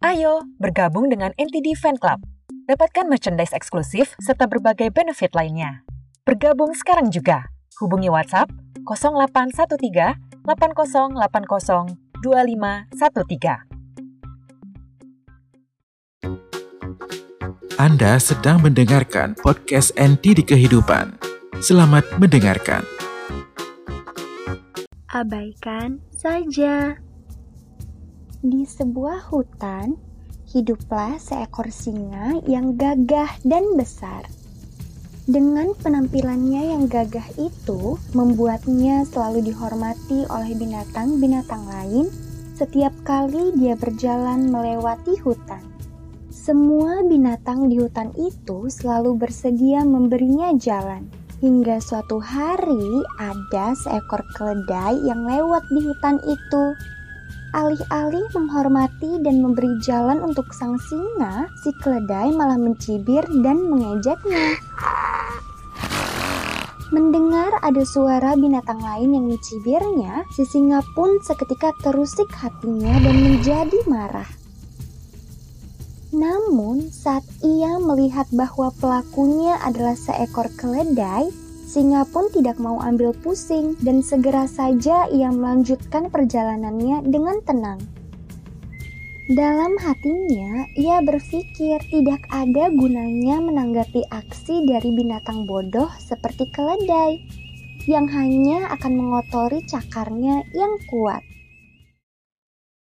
Ayo bergabung dengan NTD Fan Club. Dapatkan merchandise eksklusif serta berbagai benefit lainnya. Bergabung sekarang juga. Hubungi WhatsApp 0813 8080 2513. Anda sedang mendengarkan podcast NT di Kehidupan. Selamat mendengarkan. Abaikan saja. Di sebuah hutan, hiduplah seekor singa yang gagah dan besar. Dengan penampilannya yang gagah itu, membuatnya selalu dihormati oleh binatang-binatang lain setiap kali dia berjalan melewati hutan. Semua binatang di hutan itu selalu bersedia memberinya jalan. Hingga suatu hari ada seekor keledai yang lewat di hutan itu. Alih-alih menghormati dan memberi jalan untuk sang singa, si keledai malah mencibir dan mengejeknya. Mendengar ada suara binatang lain yang mencibirnya, si singa pun seketika terusik hatinya dan menjadi marah. Namun, saat ia melihat bahwa pelakunya adalah seekor keledai, Singa pun tidak mau ambil pusing dan segera saja ia melanjutkan perjalanannya dengan tenang. Dalam hatinya, ia berpikir tidak ada gunanya menanggapi aksi dari binatang bodoh seperti keledai yang hanya akan mengotori cakarnya yang kuat.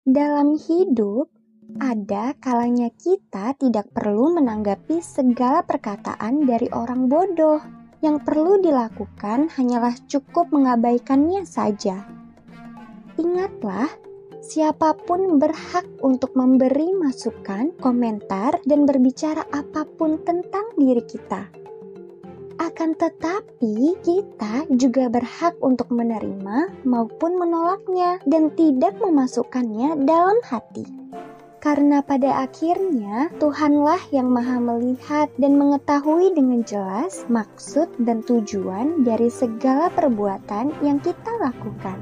Dalam hidup, ada kalanya kita tidak perlu menanggapi segala perkataan dari orang bodoh yang perlu dilakukan hanyalah cukup mengabaikannya saja. Ingatlah, siapa pun berhak untuk memberi masukan, komentar, dan berbicara apa pun tentang diri kita. Akan tetapi, kita juga berhak untuk menerima maupun menolaknya dan tidak memasukkannya dalam hati karena pada akhirnya Tuhanlah yang Maha Melihat dan mengetahui dengan jelas maksud dan tujuan dari segala perbuatan yang kita lakukan.